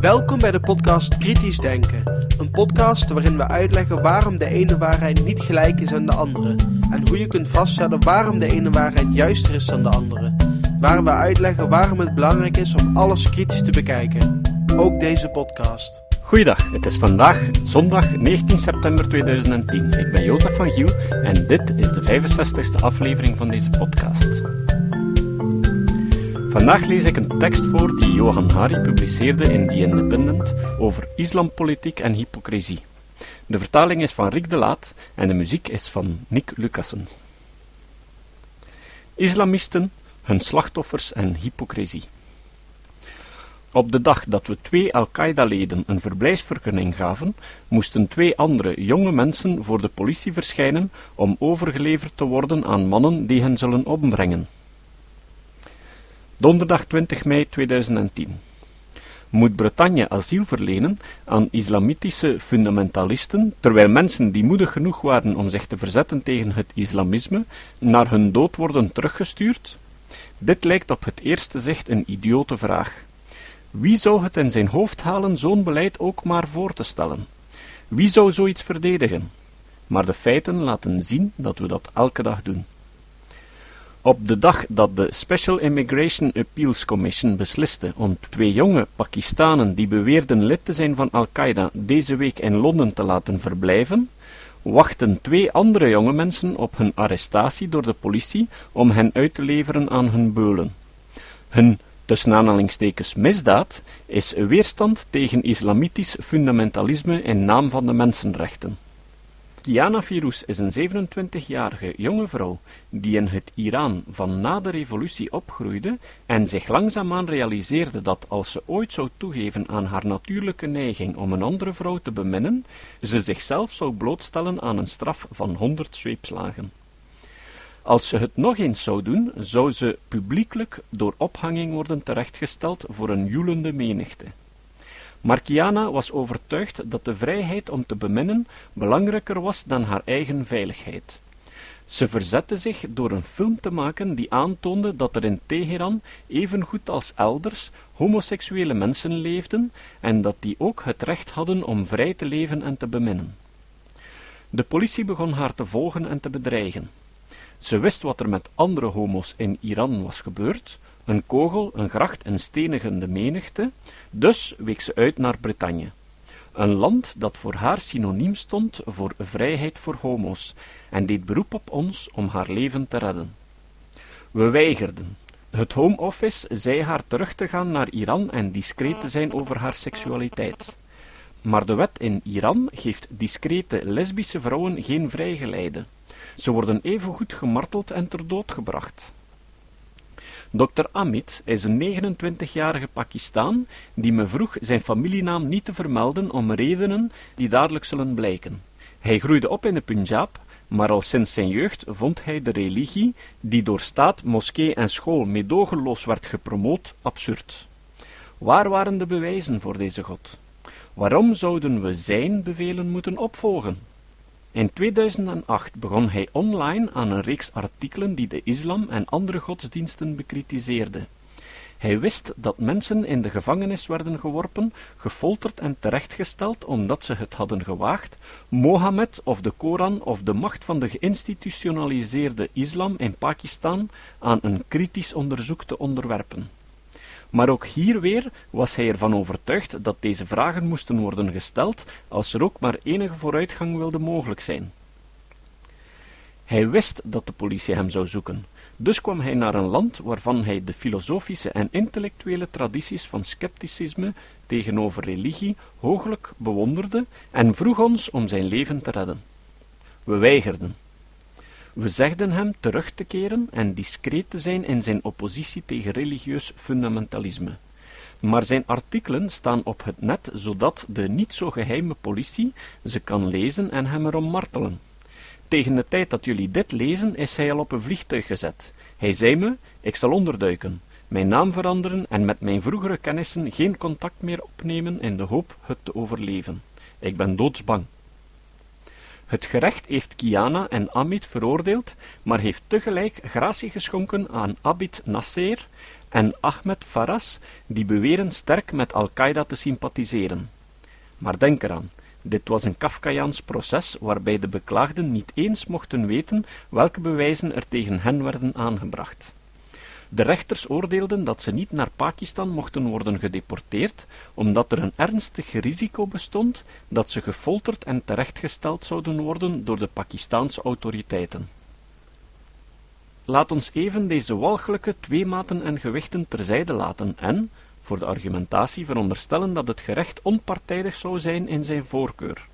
Welkom bij de podcast Kritisch Denken. Een podcast waarin we uitleggen waarom de ene waarheid niet gelijk is aan de andere. En hoe je kunt vaststellen waarom de ene waarheid juister is dan de andere. Waar we uitleggen waarom het belangrijk is om alles kritisch te bekijken. Ook deze podcast. Goeiedag, het is vandaag zondag 19 september 2010. Ik ben Jozef van Giel en dit is de 65ste aflevering van deze podcast. Vandaag lees ik een tekst voor die Johan Hari publiceerde in The Independent over islampolitiek en hypocrisie. De vertaling is van Rick de Laat en de muziek is van Nick Lucassen. Islamisten, hun slachtoffers en hypocrisie. Op de dag dat we twee Al-Qaeda-leden een verblijfsvergunning gaven, moesten twee andere jonge mensen voor de politie verschijnen om overgeleverd te worden aan mannen die hen zullen ombrengen. Donderdag 20 mei 2010. Moet Bretagne asiel verlenen aan islamitische fundamentalisten, terwijl mensen die moedig genoeg waren om zich te verzetten tegen het islamisme, naar hun dood worden teruggestuurd? Dit lijkt op het eerste zicht een idiote vraag. Wie zou het in zijn hoofd halen zo'n beleid ook maar voor te stellen? Wie zou zoiets verdedigen? Maar de feiten laten zien dat we dat elke dag doen. Op de dag dat de Special Immigration Appeals Commission besliste om twee jonge Pakistanen die beweerden lid te zijn van Al-Qaeda deze week in Londen te laten verblijven, wachten twee andere jonge mensen op hun arrestatie door de politie om hen uit te leveren aan hun beulen. Hun tussen aanhalingstekens misdaad is weerstand tegen islamitisch fundamentalisme in naam van de mensenrechten. Kiana Firuz is een 27-jarige jonge vrouw die in het Iran van na de revolutie opgroeide en zich langzaamaan realiseerde dat als ze ooit zou toegeven aan haar natuurlijke neiging om een andere vrouw te beminnen, ze zichzelf zou blootstellen aan een straf van 100 zweepslagen. Als ze het nog eens zou doen, zou ze publiekelijk door ophanging worden terechtgesteld voor een joelende menigte. Markiana was overtuigd dat de vrijheid om te beminnen belangrijker was dan haar eigen veiligheid. Ze verzette zich door een film te maken die aantoonde dat er in Teheran, evengoed als elders, homoseksuele mensen leefden en dat die ook het recht hadden om vrij te leven en te beminnen. De politie begon haar te volgen en te bedreigen. Ze wist wat er met andere homo's in Iran was gebeurd, een kogel, een gracht en stenigende menigte, dus week ze uit naar Bretagne. Een land dat voor haar synoniem stond voor vrijheid voor homo's, en deed beroep op ons om haar leven te redden. We weigerden. Het Home Office zei haar terug te gaan naar Iran en discreet te zijn over haar seksualiteit. Maar de wet in Iran geeft discrete lesbische vrouwen geen vrijgeleide. Ze worden evengoed gemarteld en ter dood gebracht. Dr. Amit is een 29-jarige Pakistaan die me vroeg zijn familienaam niet te vermelden om redenen die dadelijk zullen blijken. Hij groeide op in de Punjab, maar al sinds zijn jeugd vond hij de religie, die door staat, moskee en school meedogenloos werd gepromoot, absurd. Waar waren de bewijzen voor deze God? Waarom zouden we zijn bevelen moeten opvolgen? In 2008 begon hij online aan een reeks artikelen die de islam en andere godsdiensten bekritiseerden. Hij wist dat mensen in de gevangenis werden geworpen, gefolterd en terechtgesteld omdat ze het hadden gewaagd Mohammed of de Koran of de macht van de geïnstitutionaliseerde islam in Pakistan aan een kritisch onderzoek te onderwerpen. Maar ook hier weer was hij ervan overtuigd dat deze vragen moesten worden gesteld als er ook maar enige vooruitgang wilde mogelijk zijn. Hij wist dat de politie hem zou zoeken, dus kwam hij naar een land waarvan hij de filosofische en intellectuele tradities van scepticisme tegenover religie hooglijk bewonderde en vroeg ons om zijn leven te redden. We weigerden. We zegden hem terug te keren en discreet te zijn in zijn oppositie tegen religieus fundamentalisme. Maar zijn artikelen staan op het net, zodat de niet zo geheime politie ze kan lezen en hem erom martelen. Tegen de tijd dat jullie dit lezen, is hij al op een vliegtuig gezet. Hij zei me: Ik zal onderduiken, mijn naam veranderen en met mijn vroegere kennissen geen contact meer opnemen in de hoop het te overleven. Ik ben doodsbang. Het gerecht heeft Kiana en Amit veroordeeld, maar heeft tegelijk gratie geschonken aan Abid Nasser en Ahmed Faras, die beweren sterk met Al-Qaeda te sympathiseren. Maar denk eraan, dit was een Kafkaiaans proces waarbij de beklaagden niet eens mochten weten welke bewijzen er tegen hen werden aangebracht. De rechters oordeelden dat ze niet naar Pakistan mochten worden gedeporteerd, omdat er een ernstig risico bestond dat ze gefolterd en terechtgesteld zouden worden door de Pakistaanse autoriteiten. Laat ons even deze walgelijke twee maten en gewichten terzijde laten en, voor de argumentatie, veronderstellen dat het gerecht onpartijdig zou zijn in zijn voorkeur.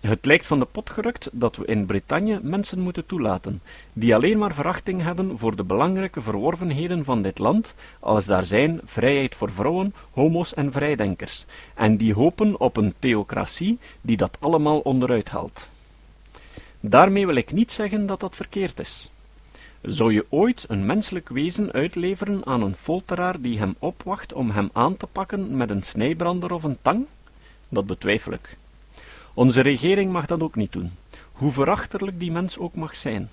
Het lijkt van de pot gerukt dat we in Bretagne mensen moeten toelaten, die alleen maar verachting hebben voor de belangrijke verworvenheden van dit land, als daar zijn vrijheid voor vrouwen, homo's en vrijdenkers, en die hopen op een theocratie die dat allemaal onderuit haalt. Daarmee wil ik niet zeggen dat dat verkeerd is. Zou je ooit een menselijk wezen uitleveren aan een folteraar die hem opwacht om hem aan te pakken met een snijbrander of een tang? Dat betwijfel ik. Onze regering mag dat ook niet doen, hoe verachterlijk die mens ook mag zijn.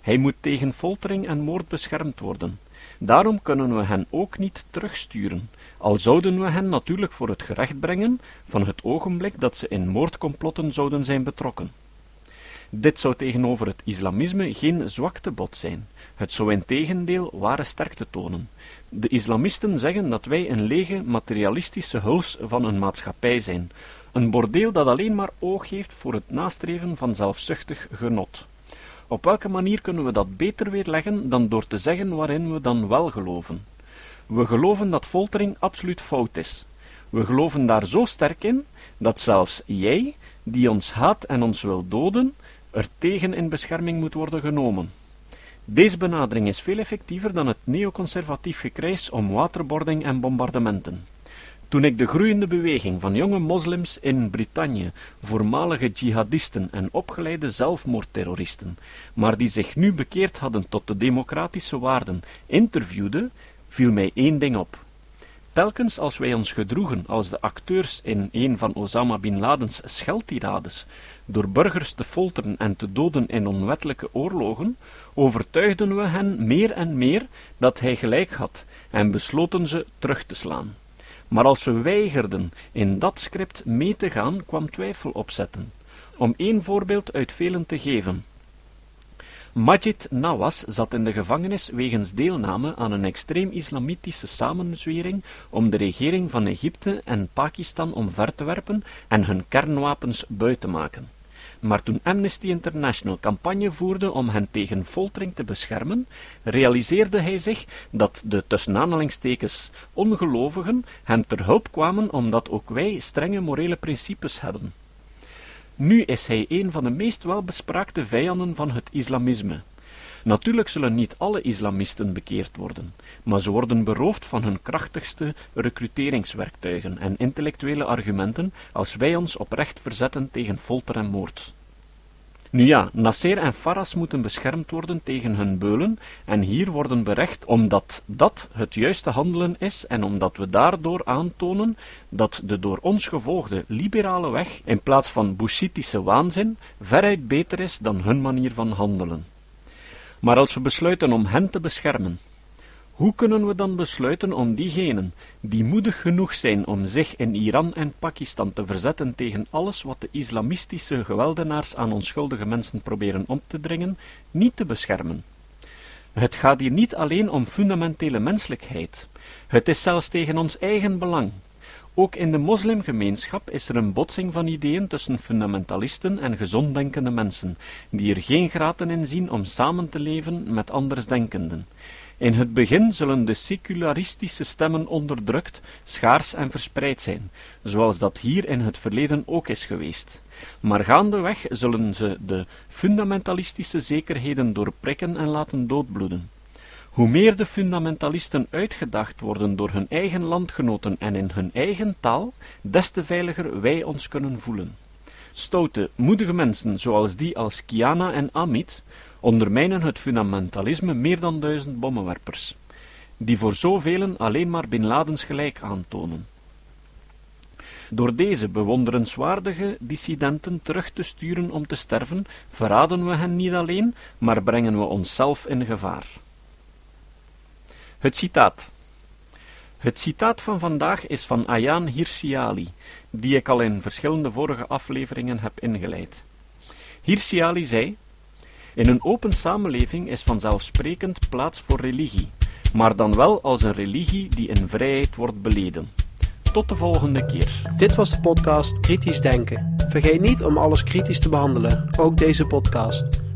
Hij moet tegen foltering en moord beschermd worden. Daarom kunnen we hen ook niet terugsturen, al zouden we hen natuurlijk voor het gerecht brengen van het ogenblik dat ze in moordcomplotten zouden zijn betrokken. Dit zou tegenover het islamisme geen zwaktebod zijn. Het zou in tegendeel ware sterkte tonen. De islamisten zeggen dat wij een lege materialistische huls van een maatschappij zijn, een bordeel dat alleen maar oog heeft voor het nastreven van zelfzuchtig genot. Op welke manier kunnen we dat beter weerleggen dan door te zeggen waarin we dan wel geloven? We geloven dat foltering absoluut fout is. We geloven daar zo sterk in dat zelfs jij, die ons haat en ons wil doden, er tegen in bescherming moet worden genomen. Deze benadering is veel effectiever dan het neoconservatief gekrijs om waterboarding en bombardementen. Toen ik de groeiende beweging van jonge moslims in Brittannië, voormalige jihadisten en opgeleide zelfmoordterroristen, maar die zich nu bekeerd hadden tot de democratische waarden, interviewde, viel mij één ding op. Telkens als wij ons gedroegen als de acteurs in een van Osama bin Ladens scheldtirades, door burgers te folteren en te doden in onwettelijke oorlogen, overtuigden we hen meer en meer dat hij gelijk had en besloten ze terug te slaan. Maar als we weigerden in dat script mee te gaan, kwam twijfel opzetten. Om één voorbeeld uit velen te geven. Majid Nawaz zat in de gevangenis wegens deelname aan een extreem-islamitische samenzwering om de regering van Egypte en Pakistan omver te werpen en hun kernwapens buiten te maken. Maar toen Amnesty International campagne voerde om hen tegen foltering te beschermen, realiseerde hij zich dat de tussen aanhalingstekens ongelovigen hem ter hulp kwamen omdat ook wij strenge morele principes hebben. Nu is hij een van de meest welbespraakte vijanden van het islamisme. Natuurlijk zullen niet alle islamisten bekeerd worden, maar ze worden beroofd van hun krachtigste recruteringswerktuigen en intellectuele argumenten als wij ons oprecht verzetten tegen folter en moord. Nu ja, Nasser en Faras moeten beschermd worden tegen hun beulen, en hier worden berecht omdat dat het juiste handelen is en omdat we daardoor aantonen dat de door ons gevolgde liberale weg, in plaats van bushitische waanzin, veruit beter is dan hun manier van handelen. Maar als we besluiten om hen te beschermen, hoe kunnen we dan besluiten om diegenen die moedig genoeg zijn om zich in Iran en Pakistan te verzetten tegen alles wat de islamistische geweldenaars aan onschuldige mensen proberen op te dringen, niet te beschermen? Het gaat hier niet alleen om fundamentele menselijkheid. Het is zelfs tegen ons eigen belang. Ook in de moslimgemeenschap is er een botsing van ideeën tussen fundamentalisten en gezonddenkende mensen, die er geen graten in zien om samen te leven met andersdenkenden. In het begin zullen de secularistische stemmen onderdrukt, schaars en verspreid zijn, zoals dat hier in het verleden ook is geweest. Maar gaandeweg zullen ze de fundamentalistische zekerheden doorprikken en laten doodbloeden. Hoe meer de fundamentalisten uitgedacht worden door hun eigen landgenoten en in hun eigen taal, des te veiliger wij ons kunnen voelen. Stoute, moedige mensen zoals die als Kiana en Amit ondermijnen het fundamentalisme meer dan duizend bommenwerpers, die voor zoveel alleen maar Bin Ladens gelijk aantonen. Door deze bewonderenswaardige dissidenten terug te sturen om te sterven, verraden we hen niet alleen, maar brengen we onszelf in gevaar. Het citaat. Het citaat van vandaag is van Ayaan Hirsiali, die ik al in verschillende vorige afleveringen heb ingeleid. Hirsiali zei: In een open samenleving is vanzelfsprekend plaats voor religie, maar dan wel als een religie die in vrijheid wordt beleden. Tot de volgende keer. Dit was de podcast Kritisch Denken. Vergeet niet om alles kritisch te behandelen, ook deze podcast.